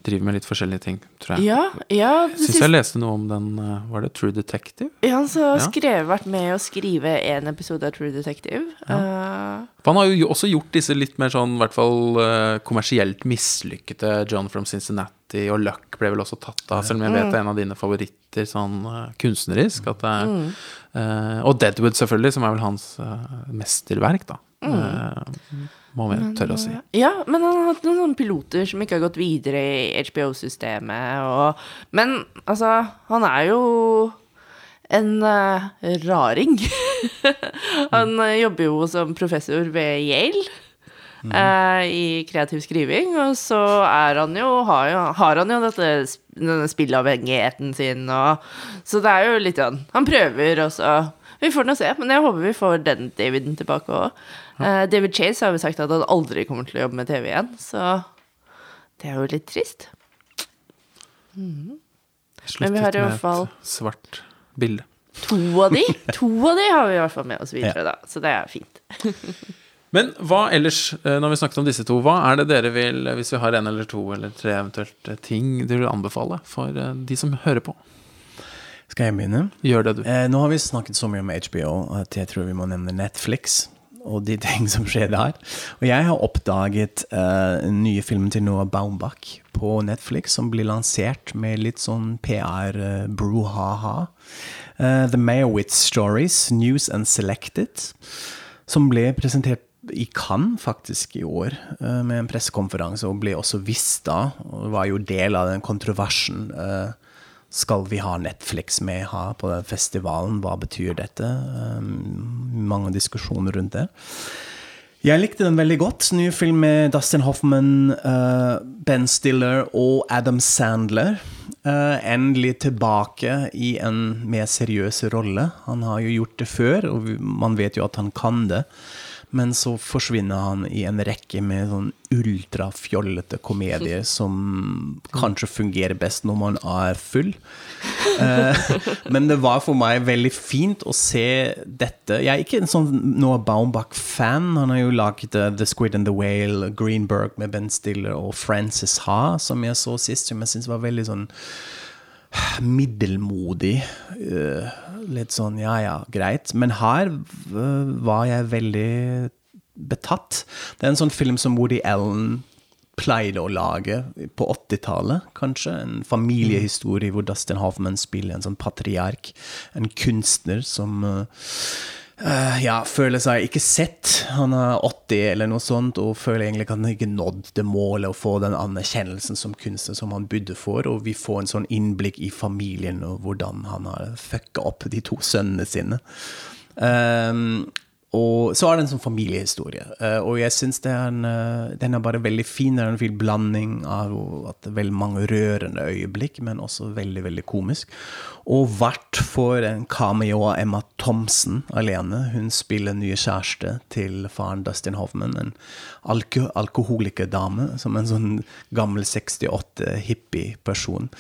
driver med litt forskjellige ting, tror jeg. Ja, ja, Syns jeg leste noe om den eh, Var det True Detective? ja han har Ja. vært med å skrive en episode av True Detective. Ja. Uh, han har jo også gjort disse litt mer sånn, i hvert fall eh, kommersielt mislykkede John from Cincinnati og Luck ble vel også tatt av, selv om jeg vet det er en av dine favoritter sånn eh, kunstnerisk. At det er, eh, og Deadwood, selvfølgelig, som er vel hans uh, mesterverk, da. Eh, må vi tørre å si. Ja, men han har hatt noen sånne piloter som ikke har gått videre i HBO-systemet. Og, men altså, han er jo en uh, raring. han eh, jobber jo som professor ved Yale. eh, I kreativ skriving, og så er han jo har, jo, har han jo dette, denne spillavhengigheten sin, og Så det er jo litt sånn Han prøver, og så Vi får nå se, men jeg håper vi får den Daviden tilbake òg. David Chase har jo sagt at han aldri kommer til å jobbe med TV igjen, så det er jo litt trist. Men vi har i Sluttet hvert med et svart bilde. To av de To av de har vi i hvert fall med oss videre, da. Så det er fint. Men hva ellers, eh, når vi snakket om disse to, hva er det dere vil, hvis vi har en eller to eller tre eventuelt eh, ting dere vil anbefale for eh, de som hører på? Skal jeg begynne? Gjør det, du. Eh, nå har vi snakket så mye om HBO at jeg tror vi må nevne Netflix og de ting som skjer der. Og jeg har oppdaget eh, nye filmen til Noah Baumbach på Netflix som blir lansert med litt sånn PR-bruhaha. Eh, The Mayowitz Stories, News and Selected, som ble presentert i Cannes faktisk i år eh, med en pressekonferanse, og ble også visst da, og var jo del av den kontroversen. eh, skal vi ha Netflix med her på den festivalen? Hva betyr dette? Eh, mange diskusjoner rundt det. Jeg likte den veldig godt. Ny film med Dustin Hoffman, eh, Ben Stiller og Adam Sandler. Eh, endelig tilbake i en mer seriøs rolle. Han har jo gjort det før, og man vet jo at han kan det. Men så forsvinner han i en rekke med sånn ultrafjollete komedier som kanskje fungerer best når man er full. Eh, men det var for meg veldig fint å se dette. Jeg er ikke en sånn Noah Baumbach-fan. Han har jo laget eh, The Squid and the Whale, Greenberg med Ben Stiller og Frances Ha, som jeg så sist, som jeg syns var veldig sånn middelmodig. eh, litt sånn ja ja, greit. Men her var jeg veldig betatt. Det er en sånn film som Woody Allen pleide å lage på 80-tallet, kanskje. En familiehistorie hvor Dustin Hoffman spiller en sånn patriark. En kunstner som eh, eh, ja, føler seg ikke sett. Han er 80 eller noe sånt, og føler egentlig at han ikke nådd det målet å få den anerkjennelsen som kunstner som han budde for. Og vi får en sånn innblikk i familien og hvordan han har fucka opp de to sønnene sine. Um, og så er det en sånn familiehistorie. Eh, og jeg syns den er bare veldig fin. Det er en fin blanding av veldig mange rørende øyeblikk, men også veldig, veldig komisk. Og hvert for en cameo av Emma Thompson alene. Hun spiller nye kjæreste til faren Dustin Hoffman. En alko alkoholikerdame som en sånn gammel 68-hippie-person.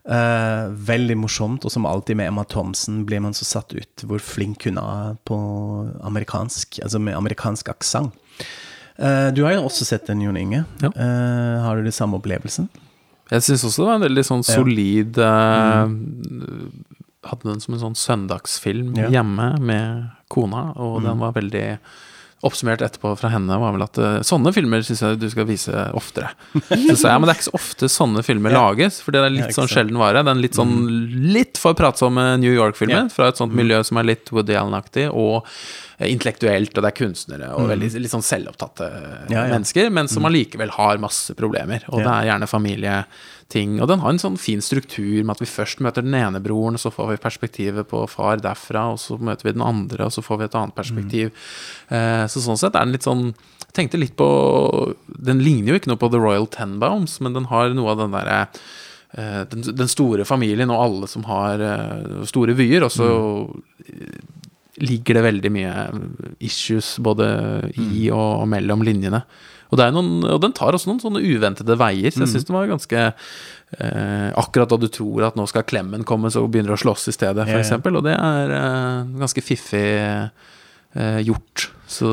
Eh, veldig morsomt, og som alltid med Emma Thompson blir man så satt ut hvor flink hun er på amerikansk, altså med amerikansk aksent. Uh, du har jo også sett den, Jon Inge. Ja. Uh, har du det samme opplevelsen? Jeg syns også det var en veldig sånn solid eh, Hadde den som en sånn søndagsfilm Ja. hjemme med kona, og den var veldig Oppsummert etterpå fra henne var vel at eh, sånne filmer syns jeg du skal vise oftere. Så sa jeg, men det er ikke så ofte sånne filmer Ja. lages, for det er litt sånn sjelden vare. Den litt sånn litt for pratsomme New York-filmen Ja. fra et sånt miljø som er litt Woody Allen-aktig, og eh, intellektuelt, og det er kunstnere, og veldig litt sånn selvopptatte Ja, mennesker, men som allikevel har masse problemer. Og det er gjerne familieting. Og den har en sånn fin struktur med at vi først møter den ene broren, og så får vi perspektivet på far derfra, og så møter vi den andre, og så får vi et annet perspektiv. Eh, så sånn sett er den litt sånn Jeg tenkte litt på Den ligner jo ikke noe på The Royal Tenbounds, men den har noe av den derre eh, den, den store familien og alle som har eh, store vyer, og så ligger det veldig mye issues både i og, og mellom linjene. Og, det noen, og den tar også noen sånne uventede veier, så jeg syns den var ganske eh, Akkurat da du tror at nå skal klemmen komme, så begynner du å slåss i stedet, f.eks. Og det er eh, ganske fiffig gjort. Så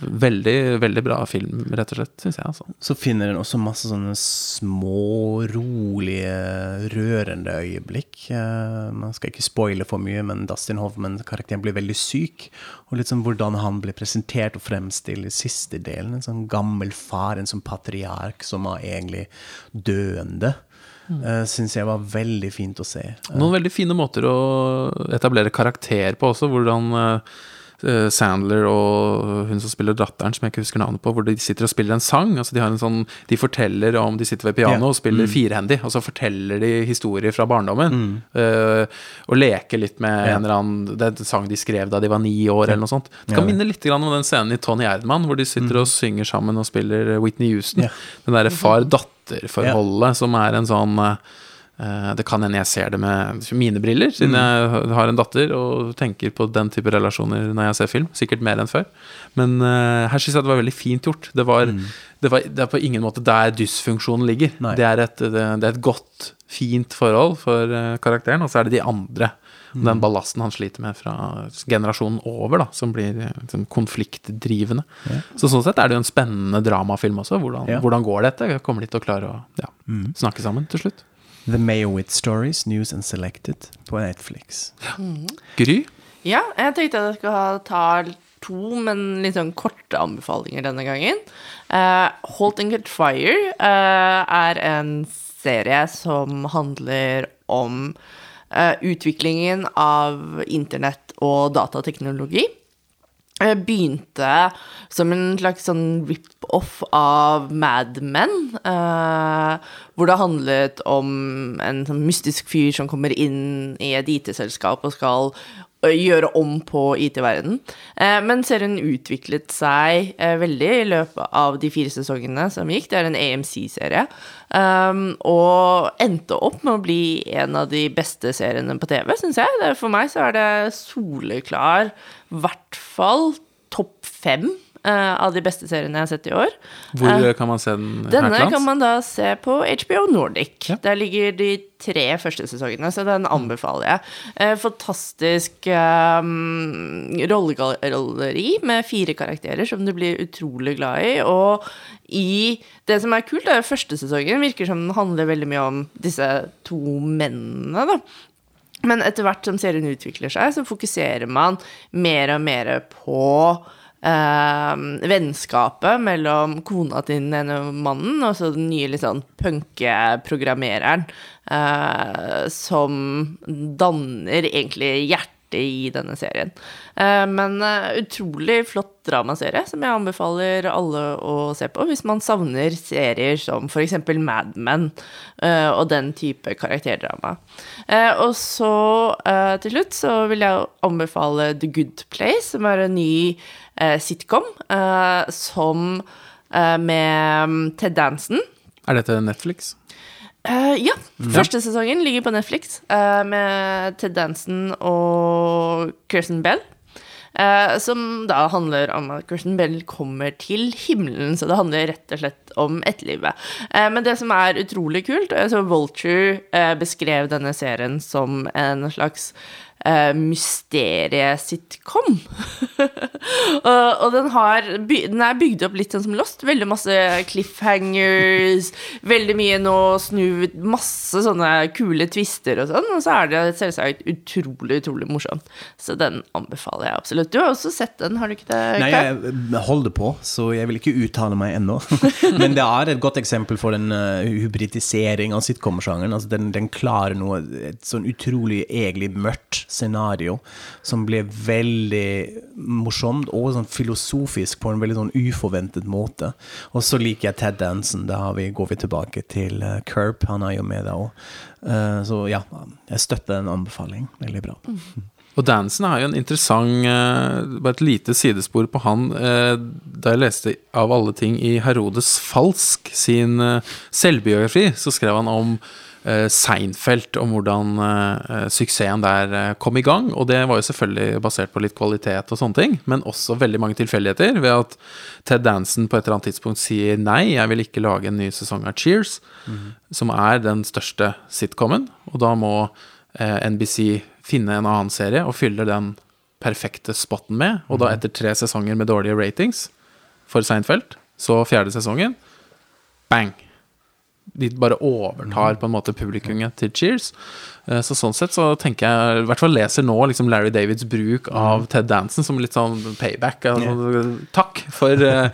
veldig, veldig bra film, rett og slett, syns jeg, altså. Så finner den også masse sånne små, rolige, rørende øyeblikk. Eh, man skal ikke spoile for mye, men Dustin Hoffman-karakteren blir veldig syk. Og litt sånn hvordan han blir presentert og fremstilt i siste delen. En sånn gammel far, en sånn patriark som er egentlig døende. Uh, Syns jeg var veldig fint å se. Noen veldig fine måter å etablere karakter på også, hvordan eh, eh, Sandler og hun som spiller datteren, som jeg ikke husker navnet på, hvor de sitter og spiller en sang. Altså de, har en sånn, de forteller om De sitter ved piano Ja. og spiller firehendig, og så forteller de historier fra barndommen. eh, og leker litt med Ja. en eller annen Det er en sang de skrev da de var ni år, eller noe sånt. Det kan Ja. minne litt om den scenen i Tony Erdman, hvor de sitter og synger sammen og spiller Whitney Houston. Ja. Den derre far-datter-forholdet som er en sånn eh, det kan hende jeg ser det med mine briller, siden jeg har en datter og tenker på den type relasjoner når jeg ser film. Sikkert mer enn før. Men uh, her syns jeg det var veldig fint gjort. Det, var, det, var, det er på ingen måte der dysfunksjonen ligger. Det er, et, det, er et godt, fint forhold for eh, karakteren, og så er det de andre. Den ballasten han sliter med fra generasjonen over, da, som blir eh, liksom, konfliktdrivende. Så sånn sett er det jo en spennende dramafilm også. Hvordan, Ja. hvordan går dette? Kommer de til å klare å ja, snakke sammen til slutt? The Mayowit Stories, News and Selected, på Netflix. Gry? Ja, jeg tenkte at jeg skulle ta to, men litt sånn korte anbefalinger denne gangen. Uh, Halt and Get Fire uh, er en serie som handler om uh, utviklingen av internett og datateknologi. Begynte som en slags sånn rip-off av Mad Men. Uh, hvor det handlet om en sånn mystisk fyr som kommer inn i et IT-selskap og skal gjøre om på IT-verden. Eh, men serien utviklet seg eh, veldig i løpet av de fire sesongene som gikk. Det er en AMC-serie. Um, og endte opp med å bli en av de beste seriene på TV, syns jeg. For meg så er det soleklar, i hvert fall topp fem av de beste seriene jeg har sett i år. Hvor kan man se den her Denne kan man da se på HBO Nordic. Ja. Der ligger de tre første sesongene, så den anbefaler jeg. Eh, fantastisk um, rollegalleri med fire karakterer som du blir utrolig glad i. Og i det som er kult, er første sesongen virker som den handler veldig mye om disse to mennene, da. Men etter hvert som serien utvikler seg, så fokuserer man mer og mer på eh, vennskapet mellom kona til den ene mannen og så den nye litt sånn punkeprogrammereren, eh, som danner egentlig hjertet i denne serien. Eh, men eh, utrolig flott dramaserie som jeg anbefaler alle å se på hvis man savner serier som f.eks. Mad Men eh, og den type karakterdrama. Og så til slutt så vil jeg anbefale The Good Place, som er en ny sitcom eh, som eh, med mm, Ted Danson. Er dette Netflix? Uh, ja. Første sesongen ligger på Netflix uh, med Ted Danson og Kirsten Bell. Uh, som da handler om at Kirsten Bell kommer til himmelen. Så det handler rett og slett om etterlivet. Eh, men det som er utrolig kult så Vulture eh, beskrev denne serien som en slags eh, mysteriesitcom. og, og den, har, den er bygd opp litt sånn som Lost. Veldig masse cliffhangers, veldig mye nå snu Masse sånne kule twister og sånn. Og så er det selvsagt utrolig, utrolig morsomt. Så den anbefaler jeg absolutt. Du har også sett den, har du ikke det? Nei, jeg eh, holder på, så jeg vil ikke uttale meg ennå. Men det er et godt eksempel for en uh, hybridisering av sitcom-sjangeren. Altså den, den klarer noe Et sånn utrolig egentlig mørkt scenario som blir veldig morsomt og sånn filosofisk på en veldig sånn uforventet måte. Og så liker jeg Ted Danson. Da går vi tilbake til uh. Han er jo med der òg. så ja, jeg støtter en anbefaling. Veldig bra. Og Dansen er jo en interessant eh, Bare et lite sidespor på han. eh, da jeg leste av alle ting i Herodes Falsk sin eh, selvbiografi, så skrev han om eh, Seinfeld, om hvordan eh, suksessen der eh, kom i gang. Og det var jo selvfølgelig basert på litt kvalitet og sånne ting, men også veldig mange tilfeldigheter. Ved at Ted Danson på et eller annet tidspunkt sier nei, jeg vil ikke lage en ny sesong av Cheers, som er den største sitcomen. Og da må eh, NBC finne en annen serie og fylle den perfekte spotten med. Og da etter tre sesonger med dårlige ratings for Seinfeld, så fjerde sesongen, bang! De bare overtar på en måte publikummet til Cheers. Eh, Så sånn sett så tenker jeg I hvert fall leser nå liksom Larry Davids bruk av Ted Danson som litt sånn payback. Altså, Takk for eh,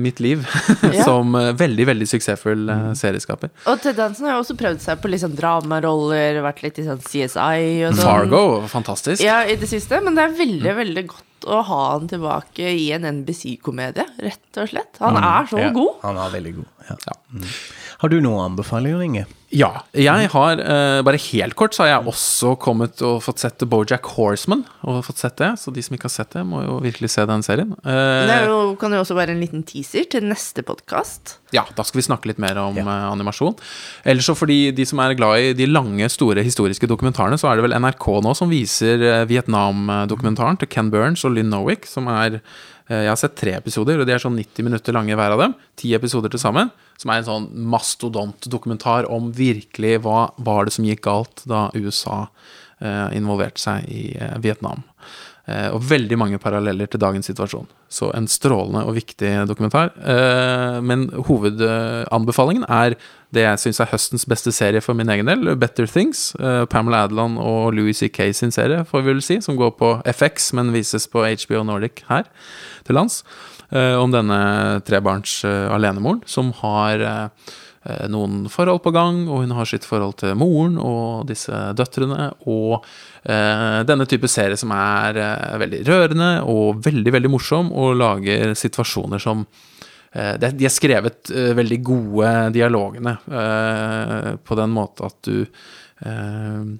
mitt liv Ja. som veldig, veldig suksessfull eh, serieskaper. Og Ted Danson har jo også prøvd seg på litt sånn dramaroller, vært litt i sånn CSI og sånn. Fargo, fantastisk. Ja, i det siste, men det er veldig, veldig godt å ha han tilbake i en NBC-komedie, rett og slett. Han er så Ja, god. Han er veldig god. Ja. Mm. Har du noen anbefalinger, Inge? Ja. Jeg har, uh, bare helt kort, så har jeg også kommet og fått sett Bojack Horseman. Og fått sett det, Så de som ikke har sett det, må jo virkelig se den serien. Uh, Det er jo, kan jo også være en liten teaser til neste podkast. Ja, da skal vi snakke litt mer om eh, animasjon. Ellers så fordi de som er glad i de lange, store historiske dokumentarene, så er det vel NRK nå som viser Vietnam-dokumentaren til Ken Burns og Lynn Nowick, som er Jeg har sett tre episoder, og de er sånn 90 minutter lange hver av dem. Ti episoder til sammen. Som er en sånn mastodontdokumentar om virkelig hva var det som gikk galt da USA eh, involverte seg i eh, Vietnam. Eh, og veldig mange paralleller til dagens situasjon. Så en strålende og viktig dokumentar. Eh, men hovedanbefalingen er det jeg syns er høstens beste serie for min egen del, Better Things. Eh, Pamela Adeland og Louis C.K. sin serie, får vi vel si, som går på FX, men vises på HBO Nordic her til lands. Om denne trebarns alenemoren som har noen forhold på gang, og hun har sitt forhold til moren og disse døtrene. Og denne type serie som er eh, veldig rørende og veldig, veldig morsom, og lager situasjoner som eh, De har skrevet eh, veldig gode dialogene eh, på den måte at du eh,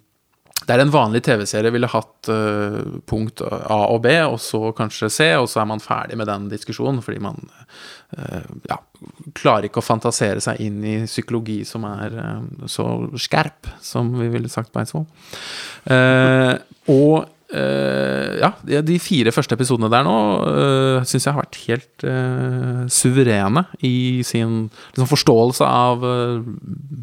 der en vanlig TV-serie ville hatt uh, punkt A og B, og så kanskje C, og så er man ferdig med den diskusjonen, fordi man uh, ja, klarer ikke å fantasere seg inn i psykologi som er uh, så skerp, som vi ville sagt på Eidsvoll. Og ja, de, fire første episodene der nå uh, syns jeg har vært helt uh, suverene i sin liksom, forståelse av uh,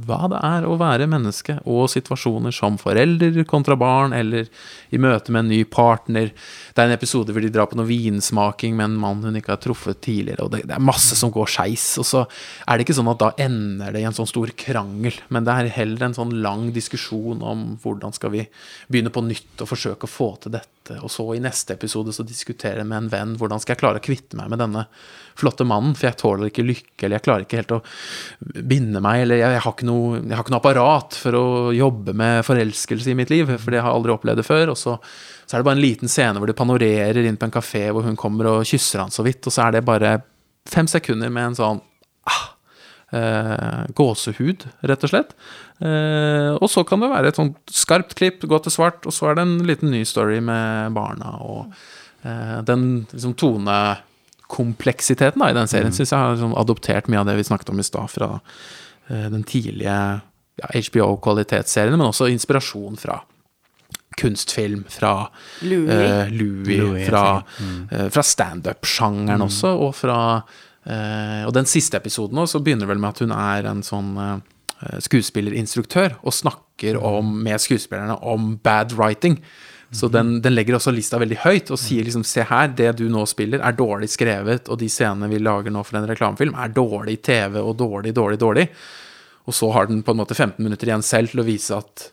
hva det er å være menneske, og situasjoner som forelder kontra barn, eller i møte med en ny partner. Det er en episode hvor de drar på noe vinsmaking med en mann hun ikke har truffet tidligere, og det, det er masse som går skeis. Og så er det ikke sånn at da ender det i en sånn stor krangel, men det er heller en sånn lang diskusjon om hvordan skal vi begynne på nytt og forsøke å få til dette. Og så i neste episode så diskuterer jeg med en venn hvordan skal jeg klare å kvitte meg med denne flotte mannen, for jeg tåler ikke lykke, eller jeg klarer ikke helt å binde meg, eller jeg, har, ikke noe, jeg har ikke noe apparat for å jobbe med forelskelse i mitt liv, for det har jeg aldri opplevd det før. Og så, så er det bare en liten scene hvor de panorerer inn på en kafé hvor hun kommer og kysser han så vidt, og så er det bare fem sekunder med en sånn ah, eh, gåsehud, rett og slett. Eh, og så kan det være et sånt skarpt klipp, gå til svart, og så er det en liten ny story med barna. Og eh, den liksom, tonekompleksiteten da, i den serien syns jeg har liksom, adoptert mye av det vi snakket om i stad, fra eh, den tidlige ja, HBO-kvalitetsseriene, men også inspirasjon fra kunstfilm, fra Louis. uh, Louis, Louis, fra, mm. uh, fra standup-sjangeren også, og fra Og den siste episoden også, så begynner vel med at hun er en sånn eh, skuespillerinstruktør og snakker om, med skuespillerne om bad writing. Så den, den legger også lista veldig høyt og sier liksom se her, det du nå spiller er dårlig skrevet, og de scenene vi lager nå for en reklamefilm er dårlig TV og dårlig, dårlig, dårlig. Og så har den på en måte 15 minutter igjen selv til å vise at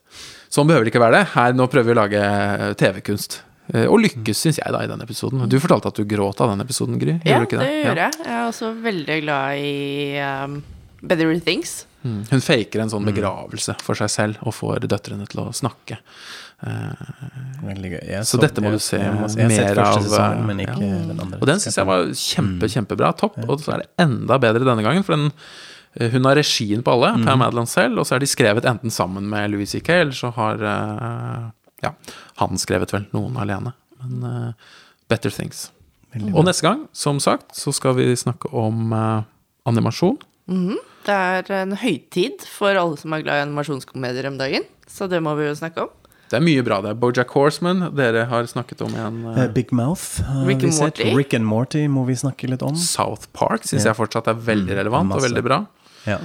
sånn behøver det ikke være det. Her, nå prøver vi å lage TV-kunst. Eh, Og lykkes, syns jeg, da, i den episoden. Du fortalte at du gråt av den episoden, Gry. Ja, Gjorde du ikke det Ja. gjør jeg. Jeg er også veldig glad i um, Better Things. Mm. Hun faker en sånn begravelse for seg selv og får døtrene til å snakke. Uh, Veldig gøy. Jeg Så dette må du se jeg Jeg mer av, sesongen, men ja. den andre. Og den syns jeg var kjempe, kjempebra. Topp. Og så er det enda bedre denne gangen, for den, eh, hun har regien på alle, Pam Adeland selv, og så er de skrevet enten sammen med Louis C.K., eller så har eh, ja, han skrevet vel noen alene. Men uh, Better Things. Og neste gang, som sagt, så skal vi snakke om uh, animasjon. Det er en høytid for alle som er glad i animasjonskomedier om dagen. Så det må vi jo snakke om. Det er mye bra. Det er Bojack Horseman. Dere har snakket om igjen. Eh, Big Mouth Uh, Rick and. Morty. Rick and Morty må vi snakke litt om. South Park syns yeah. jeg fortsatt er veldig relevant og veldig bra. Ja.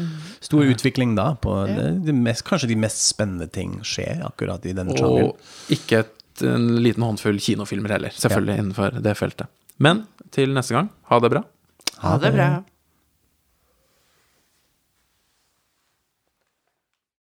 Stor utvikling da. På det, det mest, kanskje de mest spennende ting skjer akkurat i denne sjangeren. Og ikke et, en liten håndfull kinofilmer heller, selvfølgelig innenfor det feltet. Men til neste gang, ha det bra. Ha det bra.